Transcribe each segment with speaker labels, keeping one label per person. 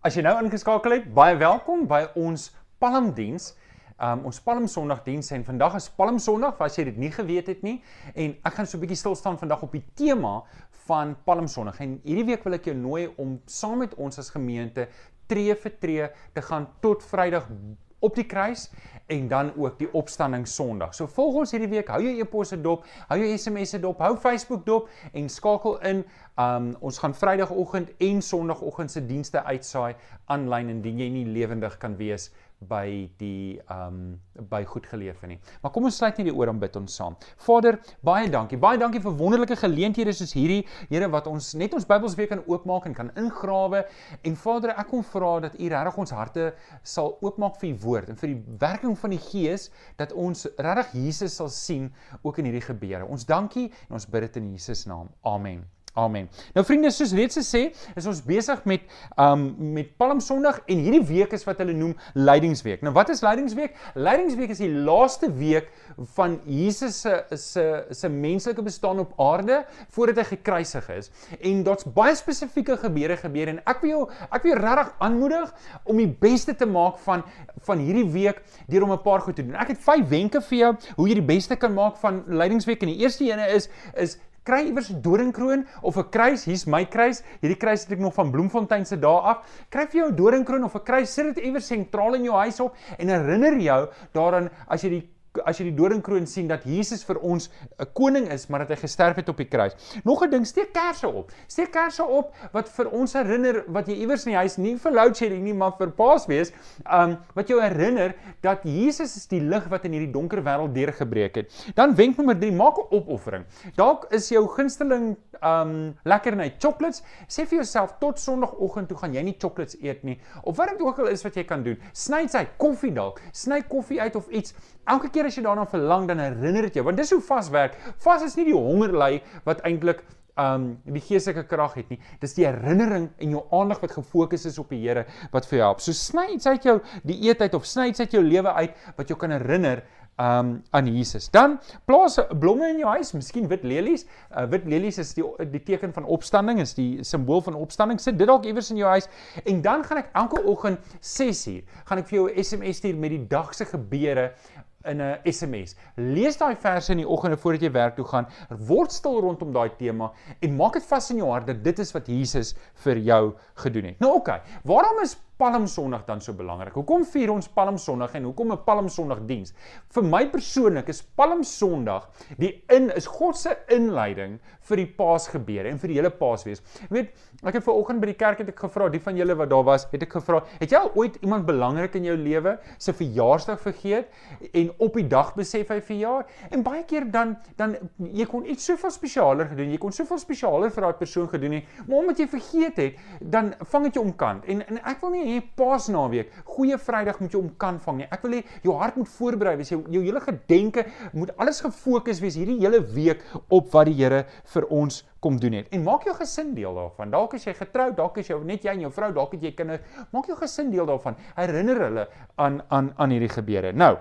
Speaker 1: As jy nou ingeskakel het, baie welkom by ons Palmdiens. Um ons Palm Sondag diens en vandag is Palm Sondag, as jy dit nie geweet het nie, en ek gaan so 'n bietjie stil staan vandag op die tema van Palm Sondag. En hierdie week wil ek jou nooi om saam met ons as gemeente tree vir tree te gaan tot Vrydag op die kruis en dan ook die opstanding Sondag. So volg ons hierdie week, hou jou e-posse dop, hou jou SMS'e dop, hou Facebook dop en skakel in. Um ons gaan Vrydagoggend en Sondagoggend se dienste uitsaai aanlyn indien jy nie lewendig kan wees by die um, by goed geleef nie. Maar kom ons sluit net die oor om bid ons saam. Vader, baie dankie. Baie dankie vir wonderlike geleenthede soos hierdie, Here, wat ons net ons Bybels weer kan oopmaak en kan ingrawe. En Vader, ek kom vra dat U regtig ons harte sal oopmaak vir U woord en vir die werking van die Gees dat ons regtig Jesus sal sien ook in hierdie gebeure. Ons dankie en ons bid dit in Jesus naam. Amen. Amen. Nou vriende, soos reeds gesê, is ons besig met um met Palm Sondag en hierdie week is wat hulle noem Lydingsweek. Nou wat is Lydingsweek? Lydingsweek is die laaste week van Jesus se se se menslike bestaan op aarde voordat hy gekruisig is. En daar's baie spesifieke gebeure gebeur en ek wil jou ek wil jou regtig aanmoedig om die beste te maak van van hierdie week deur om 'n paar goed te doen. Ek het 5 wenke vir jou hoe jy die beste kan maak van Lydingsweek en die eerste ene is is kry iewers 'n doringkroon of 'n kruis, hier's my kruis. Hierdie kruis het ek nog van Bloemfontein se dae af. Kry vir jou 'n doringkroon of 'n kruis, sit dit iewers sentraal in jou huis op en herinner jou daaraan as jy die as jy die doringkroon sien dat Jesus vir ons 'n koning is, maar dat hy gesterf het op die kruis. Nog 'n ding, steek kersse op. Steek kersse op wat vir ons herinner wat jy iewers in die huis nie vir load shedding nie, maar vir Paasfees, um wat jou herinner dat Jesus is die lig wat in hierdie donker wêreld deurgebreek het. Dan wenk nommer 3, maak 'n opoffering. Dalk is jou gunsteling um lekkerny chocolates. Sê vir jouself tot Sondagoggend toe gaan jy nie chocolates eet nie. Of wat dit ook al is wat jy kan doen. Sny dit uit, koffie dalk. Sny koffie uit of iets. Elke keer as jy daarna verlang, dan herinner dit jou, want dis hoe vas werk. Vas is nie die hongerly wat eintlik um die geestelike krag het nie. Dis die herinnering en jou aandag wat gefokus is op die Here wat vir jou help. So sny iets uit jou die eetheid of sny iets uit jou lewe uit wat jou kan herinner um aan Jesus. Dan plaas blomme in jou huis, miskien wit lelies. Uh, wit lelies is die die teken van opstanding, is die simbool van opstanding. Sit dit dalk iewers in jou huis en dan gaan ek elke oggend 6uur gaan ek vir jou 'n SMS stuur met die dag se gebeure in 'n SMS. Lees daai verse in die oggende voordat jy werk toe gaan. Word stil rondom daai tema en maak dit vas in jou hart dat dit is wat Jesus vir jou gedoen het. Nou oké, okay, waarom is Palm Sondag dan so belangrik? Hoekom vier ons Palm Sondag en hoekom 'n Palm Sondag diens? Vir my persoonlik is Palm Sondag die in is God se inleiding vir die Paasgebeure en vir die hele Paasfees. Jy weet, ek het ver oggend by die kerk het ek gevra, die van julle wat daar was, het ek gevra, het jy al ooit iemand belangrik in jou lewe se verjaarsdag vergeet en op die dag besef hy verjaar? En baie keer dan dan jy kon iets soveel spesialer gedoen, jy kon soveel spesialer vir daai persoon gedoen het, maar omdat jy vergeet het, dan vang dit jou omkant. En en ek wil nie hê Paasnaweek, goeie Vrydag moet jy om kan vang nie. Ek wil hê jou hart moet voorberei wees. Jou jou hele gedenke moet alles gefokus wees hierdie hele week op wat die Here vir ons kom doen het. En maak jou gesin deel daarvan. Dalk as jy getroud, dalk as jy net jy en jou vrou, dalk het jy kinders, maak jou gesin deel daarvan. Herinner hulle aan aan aan hierdie gebeure. Nou,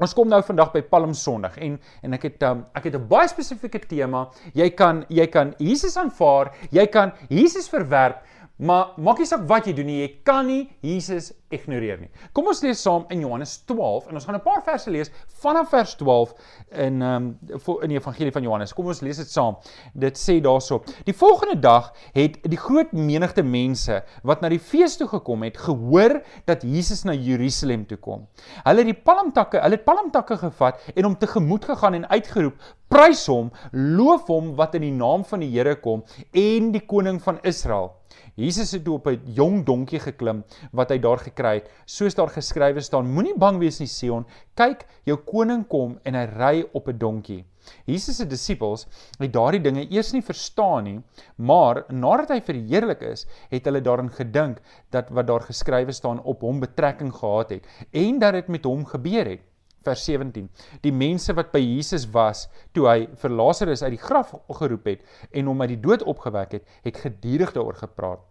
Speaker 1: Ons kom nou vandag by Palm Sondag en en ek het um, ek het 'n baie spesifieke tema. Jy kan jy kan Jesus aanvaar, jy kan Jesus verwerp, Maar maak nie saak wat jy doen nie, jy kan nie Jesus ignoreer nie. Kom ons lees saam in Johannes 12 en ons gaan 'n paar verse lees vanaf vers 12 in ehm um, in die evangelie van Johannes. Kom ons lees dit saam. Dit sê daarso: Die volgende dag het die groot menigte mense wat na die fees toe gekom het, gehoor dat Jesus na Jerusalem toe kom. Hulle het die palmtakke, hulle het palmtakke gevat en hom tegemoet gegaan en uitgeroep: Prys hom, loof hom wat in die naam van die Here kom en die koning van Israel. Jesus het op 'n jong donkie geklim wat hy daar gekry het. Soos daar geskrywe staan: Moenie bang wees nie, Sion. Kyk, jou koning kom en hy ry op 'n donkie. Jesus se disippels het daardie dinge eers nie verstaan nie, maar nadat hy verheerlik is, het hulle daarin gedink dat wat daar geskrywe staan op hom betrekking gehad het en dat dit met hom gebeur het. Vers 17. Die mense wat by Jesus was toe hy vir Lazarus uit die graf geroep het en hom uit die dood opgewek het, het gedurig daaroor gepraat.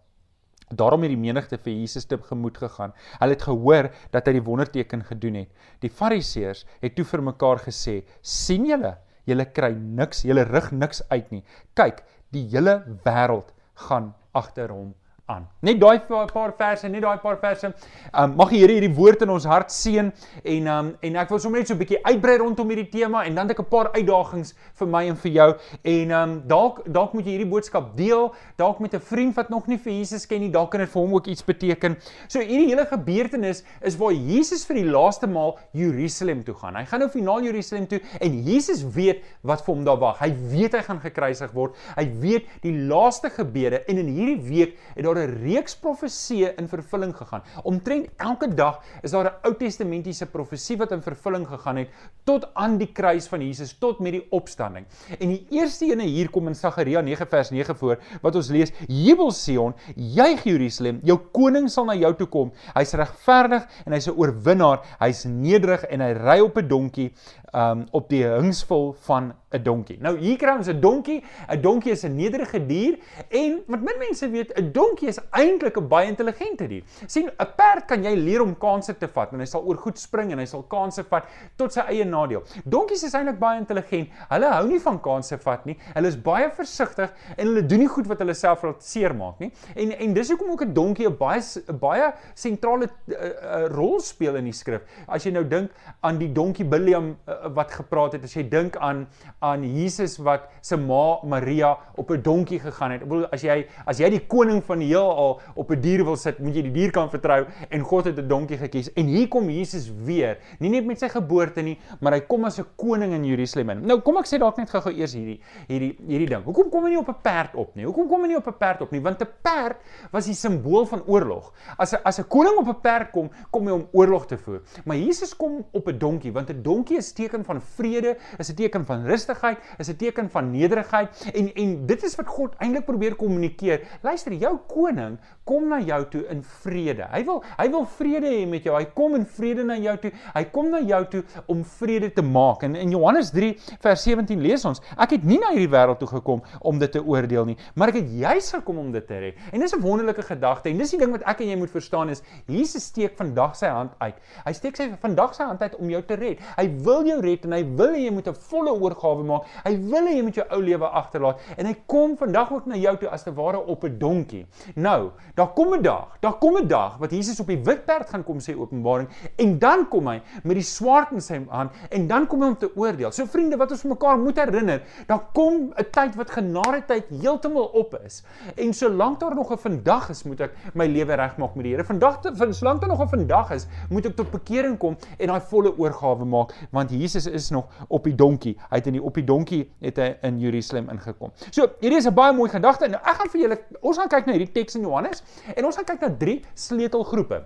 Speaker 1: Daarom het die menigte vir Jesus te gemoed gegaan. Hulle het gehoor dat hy die wonderteken gedoen het. Die Fariseërs het toe vir mekaar gesê: "Sien julle, julle kry niks, julle rig niks uit nie. Kyk, die hele wêreld gaan agter hom aan. Net daai paar verse, net daai paar verse. Um mag die Here hierdie woord in ons hart seën en um en ek wil sommer net so 'n bietjie uitbrei rondom hierdie tema en dan het ek 'n paar uitdagings vir my en vir jou. En um dalk dalk moet jy hierdie boodskap deel, dalk met 'n vriend wat nog nie vir Jesus ken nie, dalk kan dit vir hom ook iets beteken. So hierdie hele gebeurtenis is waar Jesus vir die laaste maal Jerusalem toe gaan. Hy gaan nou finaal Jerusalem toe en Jesus weet wat vir hom daar wag. Hy weet hy gaan gekruisig word. Hy weet die laaste gebede en in hierdie week het daar 'n reeks profeseë in vervulling gegaan. Omtrent elke dag is daar 'n Ou Testamentiese profesie wat in vervulling gegaan het tot aan die kruis van Jesus, tot met die opstanding. En die eerste ene hier kom in Sagaria 9 vers 9 voor wat ons lees: Jubel Sion, juig Jerusalem, jou koning sal na jou toe kom. Hy's regverdig en hy's 'n oorwinnaar. Hy's nederig en hy ry op 'n donkie um op die hingsvol van 'n donkie. Nou hier kry ons 'n donkie. 'n Donkie is 'n nederige dier en wat min mense weet, 'n donkie is eintlik 'n baie intelligente dier. sien, 'n perd kan jy leer om kansse te vat en hy sal oor goed spring en hy sal kansse vat tot sy eie nadeel. Donkies is eintlik baie intelligent. Hulle hou nie van kansse vat nie. Hulle is baie versigtig en hulle doen nie goed wat hulle self laat seermaak nie. En en dis hoekom ook 'n donkie 'n baie 'n baie sentrale uh, uh, rol speel in die skrif. As jy nou dink aan die donkie Biliam uh, wat gepraat het, as jy dink aan aan Jesus wat se ma Maria op 'n donkie gegaan het. Ek bedoel as jy as jy die koning van die heelal op 'n dier wil sit, moet jy die dier kan vertrou en God het 'n donkie gekies. En hier kom Jesus weer, nie net met sy geboorte nie, maar hy kom as 'n koning in Jerusalem in. Nou kom ek sê dalk net gou-gou eers hierdie hierdie hierdie ding. Hoekom kom hy nie op 'n perd op nie? Hoekom kom hy nie op 'n perd op nie? Want 'n perd was die simbool van oorlog. As 'n as 'n koning op 'n perd kom, kom hy om oorlog te voer. Maar Jesus kom op 'n donkie want 'n donkie is teken van vrede, is 'n teken van rustigheid, is 'n teken van nederigheid en en dit is wat God eintlik probeer kommunikeer. Luister, jou koning kom na jou toe in vrede. Hy wil hy wil vrede hê met jou. Hy kom in vrede na jou toe. Hy kom na jou toe om vrede te maak. En in Johannes 3 vers 17 lees ons: Ek het nie na hierdie wêreld toe gekom om dit te oordeel nie, maar ek het juis gekom om dit te red. En dis 'n wonderlike gedagte en dis die ding wat ek en jy moet verstaan is Jesus steek vandag sy hand uit. Hy steek sy vandag sy hand uit om jou te red. Hy wil jou red en hy wil hê jy moet 'n volle oorgawe maak. Hy wil hê jy moet jou ou lewe agterlaat en hy kom vandag ook na jou toe as te ware op 'n donkie. Nou, daar kom 'n dag, daar kom 'n dag wat Jesus op die wit perd gaan kom sê Openbaring en dan kom hy met die swaard in sy hand en dan kom hy om te oordeel. So vriende, wat ons mekaar moet herinner, daar kom 'n tyd wat genade tyd heeltemal op is. En solank daar nog 'n vandag is, moet ek my lewe regmaak met die Here. Vandag te solank daar nog 'n vandag is, moet ek tot bekering kom en daai volle oorgawe maak want Jesus is nog op die donkie. Hy het in die op die donkie het hy in Jerusalem ingekom. So, hierdie is 'n baie mooi gedagte. Nou ek gaan vir julle ons gaan kyk na hierdie teks in Johannes en ons gaan kyk na drie sleutelgroepe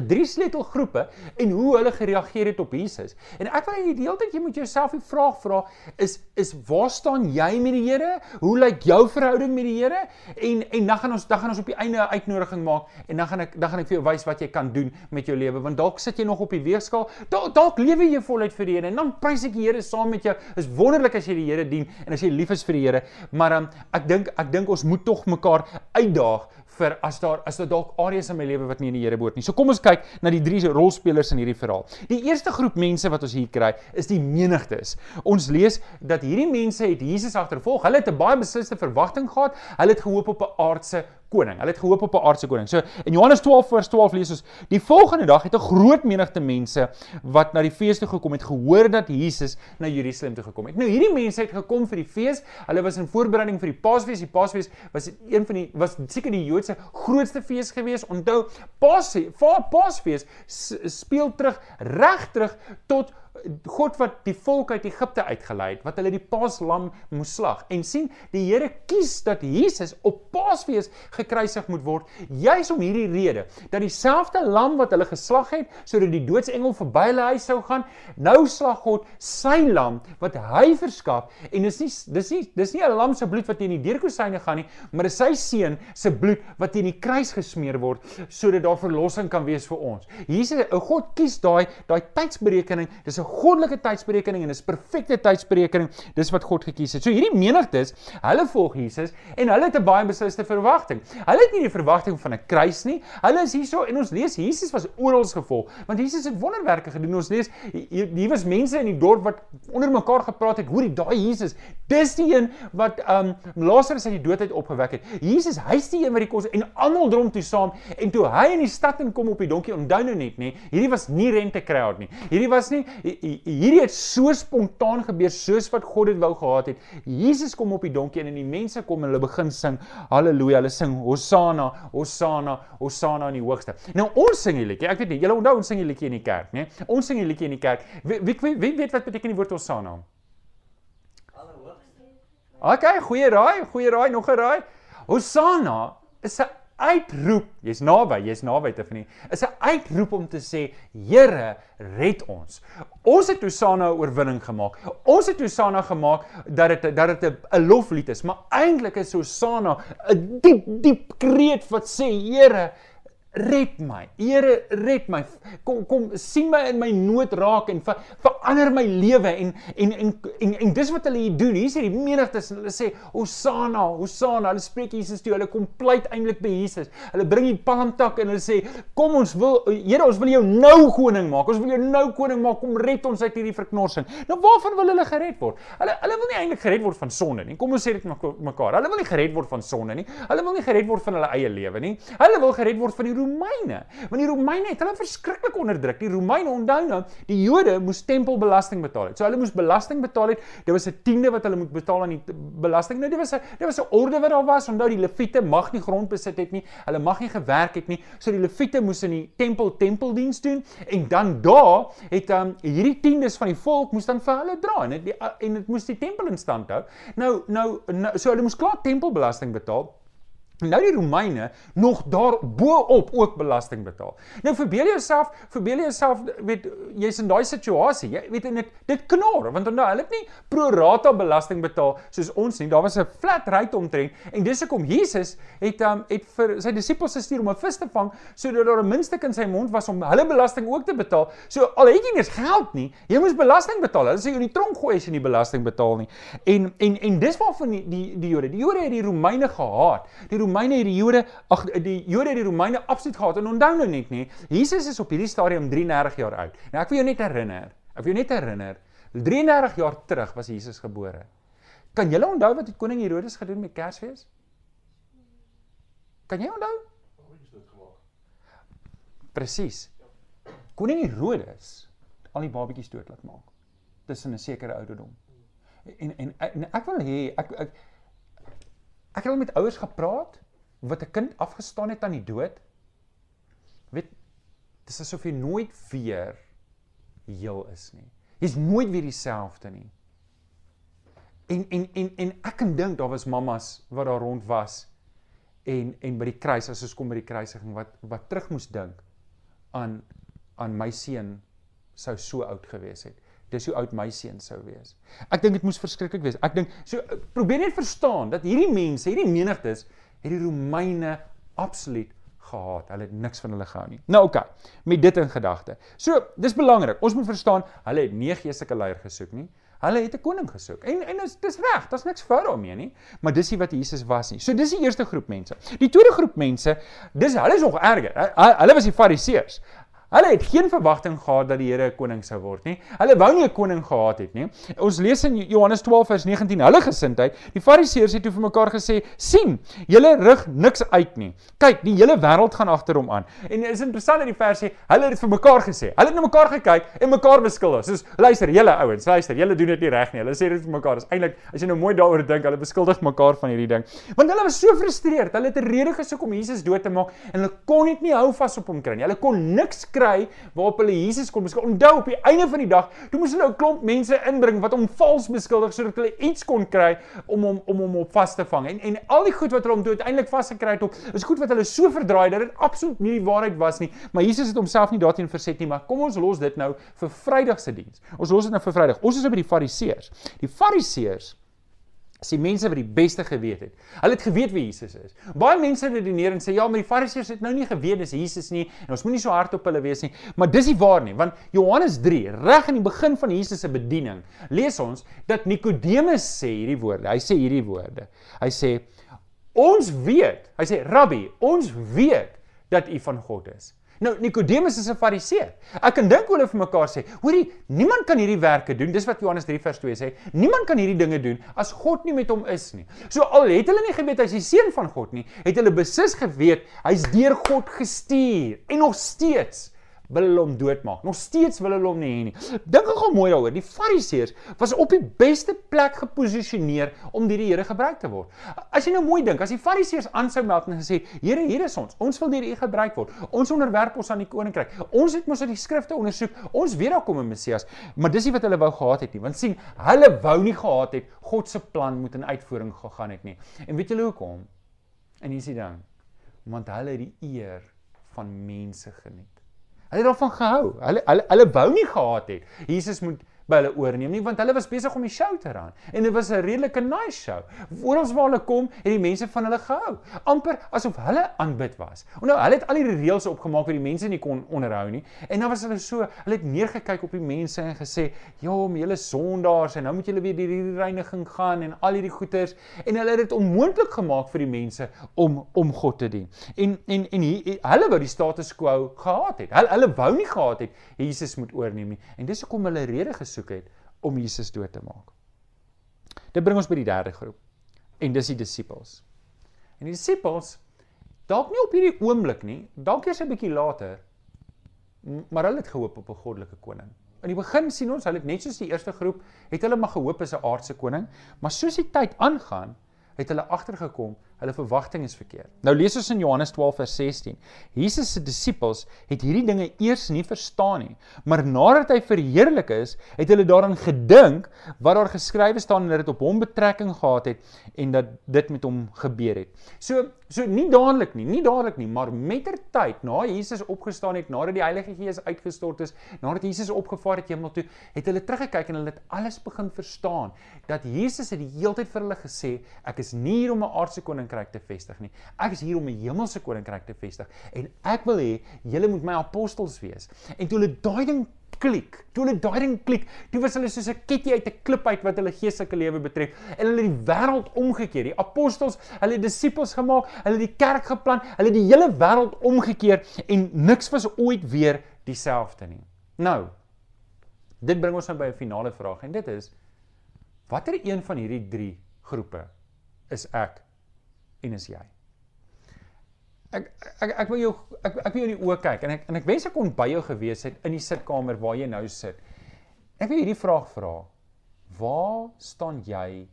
Speaker 1: drie sleutelgroepe en hoe hulle gereageer het op Jesus. En ek wil net die hele tyd jy moet jouself die vraag vra is is waar staan jy met die Here? Hoe lyk jou verhouding met die Here? En en dan gaan ons dan gaan ons op die einde 'n uitnodiging maak en dan gaan ek dan gaan ek vir jou wys wat jy kan doen met jou lewe want dalk sit jy nog op die weegskaal. Dalk dalk lewe jy voluit vir die Here en dan prys ek die Here saam met jou. Is wonderlik as jy die Here dien en as jy lief is vir die Here. Maar um, ek dink ek dink ons moet tog mekaar uitdaag vir as daar as daar dalk areas in my lewe wat nie in die Here behoort nie. So kom ons kyk na die drie rolspelers in hierdie verhaal. Die eerste groep mense wat ons hier kry, is die menigtes. Ons lees dat hierdie mense het Jesus agtervolg. Hulle het 'n baie besliste verwagting gehad. Hulle het gehoop op 'n aardse koning. Hulle het gehoop op 'n aardse koning. So in Johannes 12 vers 12 lees ons: "Die volgende dag het 'n groot menigte mense wat na die fees toe gekom het, gehoor dat Jesus na Jerusalem toe gekom het." Nou hierdie mense het gekom vir die fees. Hulle was in voorbereiding vir die Paasfees. Die Paasfees was een van die was seker die Joodse grootste fees gewees. Onthou, Paas Paasfees speel terug reg terug tot God wat die volk uit Egipte uitgelei het, wat hulle die Paaslam moes slag. En sien, die Here kies dat Jesus op Paasfees gekruisig moet word, juis om hierdie rede, dat dieselfde lam wat hulle geslag het sodat die doodsengel verby hulle huis sou gaan, nou slag God sy lam wat hy verskaf en dis nie dis nie dis nie 'n lam se bloed wat teen die deurkosyne gaan nie, maar dis sy seun se bloed wat teen die kruis gesmeer word sodat daar verlossing kan wees vir ons. Jesus, 'n God kies daai daai tydsberekening, dis 'n goddelike tydsberekening en dis perfekte tydsberekening. Dis wat God gekies het. So hierdie menigtes, hulle volg Jesus en hulle het 'n baie besliste verwagting. Hulle het nie die verwagting van 'n kruis nie. Hulle is hierso en ons lees Jesus was oral gevolg want Jesus het wonderwerke gedoen. Ons lees hier was mense in die dorp wat onder mekaar gepraat het. Hoorie, daai Jesus, dis die een wat um Lazarus uit die dood uit opgewek het. Jesus, hy's die een wat die kos en almal drom toe saam en toe hy in die stad inkom op die donkie, onthou nou net nê, hierdie was nie rente crowd nie. Hierdie was nie hierdie het so spontaan gebeur soos wat God dit wou gehad het. Jesus kom op die donkie en die mense kom en hulle begin sing haleluja, hulle sing Hosanna, Hosanna, Hosanna in die hoogste. Nou ons sing hierdie liedjie. Ek weet nie, julle onthou ons sing hierdie liedjie in die kerk, nê? Ons sing hierdie liedjie in die kerk. Wie wie, wie, wie weet wat beteken die woord Hosanna? Allerhoogste. Okay, goeie raai, goeie raai, nog 'n raai. Hosanna is 'n uitroep. Jy's naby, jy's naby te vanie. Is 'n uitroep om te sê, Here, red ons. Ons het Hosanna 'n oorwinning gemaak. Ons het Hosanna gemaak dat dit dat dit 'n loflied is, maar eintlik is Hosanna 'n diep diep kreet wat sê, Here, red my. Here, red my. Kom kom sien my in my nood raak en ver, verander my lewe en en en en, en dis wat hulle hier doen. Hier is hierdie menigtes en hulle sê Hosanna, Hosanna. Hulle spreek Jesus toe. Hulle kom pleit eintlik by Jesus. Hulle bring die palmtak en hulle sê kom ons wil Here, ons wil jou nou koning maak. Ons wil jou nou koning maak. Kom red ons uit hierdie verknorsing. Nou waarvan wil hulle gered word? Hulle hulle wil nie eintlik gered word van sonde nie. Kom ons sê dit mekaar. Hulle wil nie gered word van sonde nie. Hulle wil nie gered word van hulle eie lewe nie. Hulle wil gered word van die Romeine. Want die Romeine het hulle verskriklik onderdruk. Die Romeine onthou nou, die Jode moes tempelbelasting betaal het. So hulle moes belasting betaal het. Dit was 'n tiende wat hulle moet betaal aan die belasting. Nou dit was 'n dit was 'n orde wat daar was. Onthou die Lewiete mag nie grond besit het nie. Hulle mag nie gewerk het nie. So die Lewiete moes in die tempel tempeldiens doen en dan daar het um, hierdie tiendes van die volk moes dan vir hulle dra en dit en dit moes die tempel in stand hou. Nou nou, nou so hulle moes klaar tempelbelasting betaal. Nou die Romeine nog daar bo-op ook belasting betaal. Nou verbeel jouself, verbeel jouself weet jy's in daai situasie. Jy weet en dit dit knor want onthou hulle het nie pro rata belasting betaal soos ons nie. Daar was 'n flat rate omtrent en dis hoekom Jesus het um, het vir sy disippels gestuur om 'n vis te vang sodat daar 'n muntstuk in sy mond was om hulle belasting ook te betaal. So al het jy nie eens geld nie, jy moes belasting betaal. Hulle sê jy in die tronk gooi as jy nie belasting betaal nie. En en en dis waarvan die die, die Jode, die Jode het die Romeine gehaat. Die Romeine het die Jode, ag die Jode het die Romeine absoluut gehaat. En onthou nou net nie, Jesus is op hierdie stadium 33 jaar oud. Nou ek wil jou net herinner, ek wil jou net herinner, 33 jaar terug was Jesus gebore. Kan julle onthou wat die koning Herodes gedoen met Kersfees? Kan jy onthou? Presies. Koning Herodes al die babetjies dood laat maak tussen 'n sekere ouderdom. En en, en ek wil hê ek ek ek het al met ouers gepraat wat 'n kind afgestaan het aan die dood, weet dis asof jy nooit weer heel is nie. Jy's nooit weer dieselfde nie. En en en en ek kan dink daar was mammas wat daar rond was en en by die kruis as ons kom by die kruisiging wat wat terug moes dink aan aan my seun sou so oud gewees het. Dis hoe oud my seun sou wees. Ek dink dit moes verskriklik wees. Ek dink so probeer net verstaan dat hierdie mense, hierdie menigtes het die Romeine absoluut gehaat. Hulle het niks van hulle gehou nie. Nou oké, okay, met dit in gedagte. So, dis belangrik. Ons moet verstaan, hulle het nie 'n geestelike leier gesoek nie. Hulle het 'n koning gesoek. En en dis dis reg, daar's niks fout daarmee nie. Maar dis nie wat Jesus was nie. So dis die eerste groep mense. Die tweede groep mense, dis hulle is nog erger. Hulle was die Fariseërs. Hulle het geen verwagting gehad dat die Here 'n koning sou word nie. Hulle wou nie 'n koning gehad het nie. Ons lees in Johannes 12 vers 19 hulle gesindheid. Die Fariseërs het toe vir mekaar gesê: "Sien, julle rig niks uit nie. Kyk, die hele wêreld gaan agter hom aan." En is interessant dat die vers sê, hulle het dit vir mekaar gesê. Hulle het na mekaar gekyk en mekaar beskuldig. Soos, "Luister, julle ouens, luister, julle doen dit nie reg nie." Hulle sê dit vir mekaar. Dis eintlik as jy nou mooi daaroor dink, hulle beskuldig mekaar van hierdie ding. Want hulle was so gefrustreerd. Hulle het 'n rede gesoek om Jesus dood te maak en hulle kon net nie hou vas op hom kry nie. Hulle kon niks kry waarop hulle Jesus kon beskuldig. Onthou op die einde van die dag, toe moes hulle 'n klomp mense inbring wat hom vals beskuldig sodat hulle iets kon kry om hom om hom op vas te vang. En en al die goed wat hulle hom toe uiteindelik vasgekry het op, is goed wat hulle so verdraai dat dit absoluut nie die waarheid was nie. Maar Jesus het homself nie daarteen verset nie, maar kom ons los dit nou vir Vrydag se diens. Ons los dit nou vir Vrydag. Ons is op by die Fariseërs. Die Fariseërs As die mense wat die beste geweet het. Hulle het geweet wie Jesus is. Baie mense redeneer en sê ja, maar die Fariseërs het nou nie geweet dis Jesus nie en ons moenie so hard op hulle wees nie. Maar dis nie waar nie, want Johannes 3, reg in die begin van Jesus se bediening, lees ons dat Nikodemus sê hierdie woorde. Hy sê hierdie woorde. Hy sê ons weet, hy sê Rabbi, ons weet dat u van God is. Nou Nikodemus is 'n Fariseer. Ek kan dink hulle vir mekaar sê, hoorie, niemand kan hierdie werke doen. Dis wat Johannes 3 vers 2 sê. Niemand kan hierdie dinge doen as God nie met hom is nie. So al het hulle nie geweet hy's die seun van God nie, het hulle beslis geweet hy's deur God gestuur en nog steeds wil hulle hom doodmaak. Nog steeds wil hulle hom nie hê nie. Dink gou mooi daaroor. Die Fariseërs was op die beste plek geposisioneer om deur die Here gebruik te word. As jy nou mooi dink, as die Fariseërs aansou meld en gesê, "Here, hier is ons. Ons wil deur U gebruik word. Ons onderwerp ons aan die koninkryk. Ons het mos uit die skrifte ondersoek. Ons weet daar kom 'n Messias." Maar dis nie wat hulle wou gehad het nie. Want sien, hulle wou nie gehad het God se plan moet in uitvoering gegaan het nie. En weet julle hoekom? En hier is die ding. Want hulle het die eer van mense geniet. Hulle het daarvan gehou. Hulle hulle hulle wou nie gehad het Jesus moet by hulle oorneem nie want hulle was besig om die show te ran en dit was 'n redelike nice show. Oral waar hulle kom, het die mense van hulle gehou, amper asof hulle aanbid was. En nou hulle het al die reëls opgemaak wat die mense nie kon onderhou nie. En dan was hulle so, hulle het neergekyk op die mense en gesê, "Ja, om julle sondaars en nou moet julle weer hierdie reiniging gaan en al hierdie goeters." En hulle het dit onmoontlik gemaak vir die mense om om God te dien. En en en hier, hulle wou die status quo gehad het. Hulle hulle wou nie gehad het Jesus moet oorneem nie. En dis hoekom hulle rede gesoek het om Jesus dood te maak. Dit bring ons by die derde groep. En dis die disippels. En die disippels dalk nie op hierdie oomblik nie, dalk eers 'n bietjie later, maar hulle het gehoop op 'n goddelike koning. In die begin sien ons, hulle het net soos die eerste groep, het hulle maar gehoop op 'n aardse koning, maar soos die tyd aangaan, het hulle agtergekom hulle verwagting is verkeerd. Nou lees ons in Johannes 12 vers 16. Jesus se disippels het hierdie dinge eers nie verstaan nie, maar nadat hy verheerlik is, het hulle daaraan gedink wat daar geskrywe staan en dat dit op hom betrekking gehad het en dat dit met hom gebeur het. So so nie dadelik nie, nie dadelik nie, maar mettertyd na Jesus opgestaan het, nadat die Heilige Gees uitgestort is, nadat Jesus opgevaar het hemel toe, het hulle teruggekyk en hulle het alles begin verstaan dat Jesus het die hele tyd vir hulle gesê, ek is nie hier om 'n aardse koning koninkryk te vestig nie. Ek is hier om 'n hemelse koninkryk te vestig en ek wil hê julle moet my apostels wees. En toe hulle daai ding klik, toe hulle daai ding klik, toe was hulle soos 'n ketty uit 'n klip uit wat hulle geestelike lewe betref en hulle het die wêreld omgekeer. Die apostels, hulle het disippels gemaak, hulle het die kerk geplant, hulle het die hele wêreld omgekeer en niks was ooit weer dieselfde nie. Nou, dit bring ons nou by 'n finale vraag en dit is watter een van hierdie 3 groepe is ek en is jy. Ek ek ek wil jou ek ek wil jou in die oë kyk en ek en ek wens ek kon by jou gewees het in die sitkamer waar jy nou sit. Ek wil hierdie vraag vra. Waar staan jy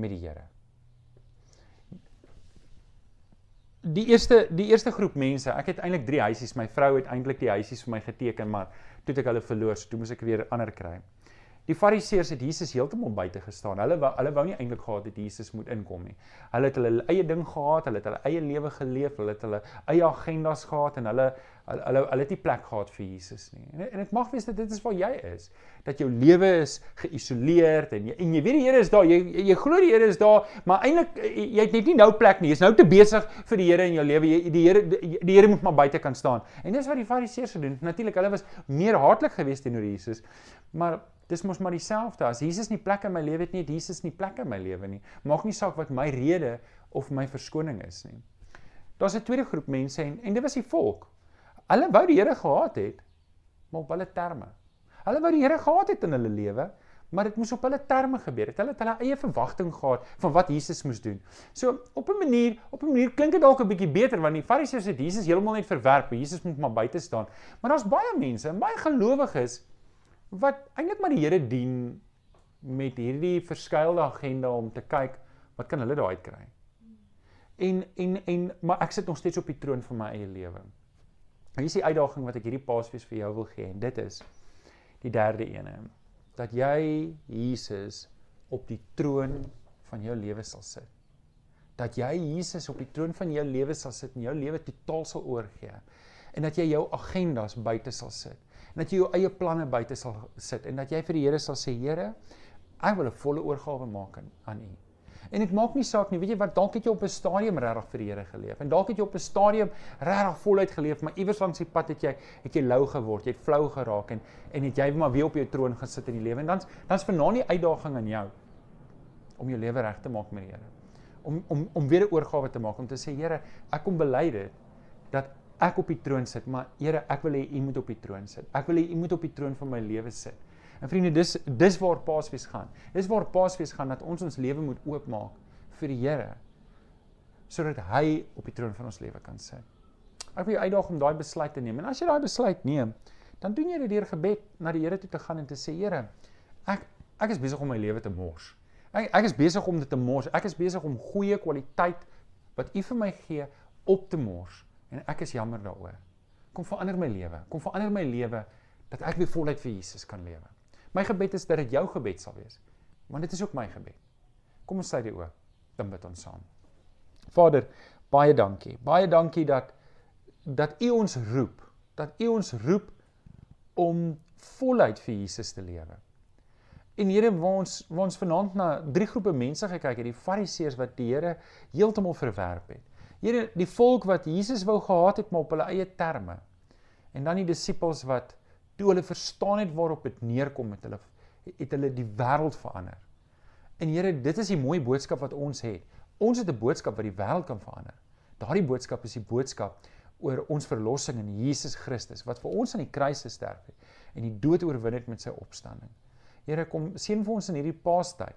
Speaker 1: met die Here? Die eerste die eerste groep mense, ek het eintlik 3 huisies. My vrou het eintlik die huisies vir my geteken, maar toe het ek hulle verloor, so toe moes ek weer ander kry. Die Fariseërs het Jesus heeltemal buite gestaan. Hulle hulle wou nie eintlik gehad het Jesus moet inkom nie. Hulle het hulle eie ding gehad, hulle het hulle eie lewe geleef, hulle het hulle eie agendas gehad en hulle hulle hulle, hulle het nie plek gehad vir Jesus nie. En, en dit mag wees dat dit is waar jy is, dat jou lewe is geïsoleerd en jy, en jy weet die Here is daar. Jy jy, jy glo die Here is daar, maar eintlik jy het net nie nou plek nie. Jy's nou te besig vir die Here in jou lewe. Jy die Here die, die Here moet maar buite kan staan. En dis wat die Fariseërs gedoen het. Natuurlik, hulle was meer hartlik geweest teenoor Jesus. Maar Dis mos maar dieselfde. As Jesus nie plek in my lewe het nie, het Jesus nie plek in my lewe nie. Maak nie saak wat my rede of my verskoning is nie. Daar's 'n tweede groep mense en en dit was die volk. Hulle wou die Here gehad het, maar op hulle terme. Hulle wou die Here gehad het in hulle lewe, maar dit moes op hulle terme gebeur het. Hulle het hulle eie verwagting gehad van wat Jesus moes doen. So op 'n manier, op 'n manier klink dit dalk 'n bietjie beter want die Fariseërs het Jesus heeltemal net verwerp. Jesus moet maar buite staan. Maar daar's baie mense, baie gelowiges wat eintlik maar die Here dien met hierdie verskeie agenda om te kyk wat kan hulle daai kry. En en en maar ek sit nog steeds op die troon van my eie lewe. Hier is die uitdaging wat ek hierdie Paasfees vir jou wil gee en dit is die derde ene dat jy Jesus op die troon van jou lewe sal sit. Dat jy Jesus op die troon van jou lewe sal sit en jou lewe totaal sal oorgee en dat jy jou agendas buite sal sit en dat jy jou eie planne buite sal sit en dat jy vir die Here sal sê Here Ek wil 'n volle oorgawe maak aan, aan U. En dit maak nie saak nie, weet jy wat, dalk het jy op 'n stadium regtig vir die Here geleef. En dalk het jy op 'n stadium regtig voluit geleef, maar iewers langs die pad het jy het jy lou geword, jy het flou geraak en en het jy maar weer op jou troon gesit in die lewe. En dan's dan's vanaand die uitdaging aan jou om jou lewe reg te maak met die Here. Om om om weer 'n oorgawe te maak om te sê Here, ek kom bely dit dat ek op die troon sit, maar Here, ek wil hê U moet op die troon sit. Ek wil hê U moet op die troon van my lewe sit. En vriende, dis dis waar Paasfees gaan. Dis waar Paasfees gaan dat ons ons lewe moet oopmaak vir die Here sodat hy op die troon van ons lewe kan sit. Ek wil jou uitdaag om daai besluit te neem. En as jy daai besluit neem, dan doen jy dit deur gebed na die Here toe te gaan en te sê, Here, ek ek is besig om my lewe te mors. Ek ek is besig om dit te mors. Ek is besig om goeie kwaliteit wat U vir my gee op te mors en ek is jammer daaroor. Kom verander my lewe. Kom verander my lewe dat ek weer voluit vir Jesus kan lewe. My gebed is dat dit jou gebed sal wees. Want dit is ook my gebed. Kom ons sluit die oë. Dan bid ons saam. Vader, baie dankie. Baie dankie dat dat U ons roep, dat U ons roep om voluit vir Jesus te lewe. En Here, waar ons waar ons vanaand na drie groepe mense gekyk het, die Fariseërs wat die Here heeltemal verwerp het. Here, die volk wat Jesus wou gehad het maar op hulle eie terme. En dan die disippels wat toe hulle verstaan het waarop dit neerkom met hulle het hulle die wêreld verander. En Here, dit is die mooi boodskap wat ons het. Ons het 'n boodskap wat die wêreld kan verander. Daardie boodskap is die boodskap oor ons verlossing in Jesus Christus wat vir ons aan die kruis gesterf het en die dood oorwin het met sy opstanding. Here, kom seën vir ons in hierdie Paastyd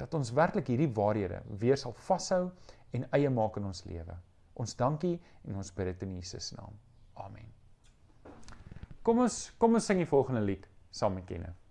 Speaker 1: dat ons werklik hierdie waarhede weer sal vashou en eie maak in ons lewe. Ons dankie en ons bid dit in Jesus naam. Amen. Kom ons kom ons sing die volgende lied saam met Kenneth.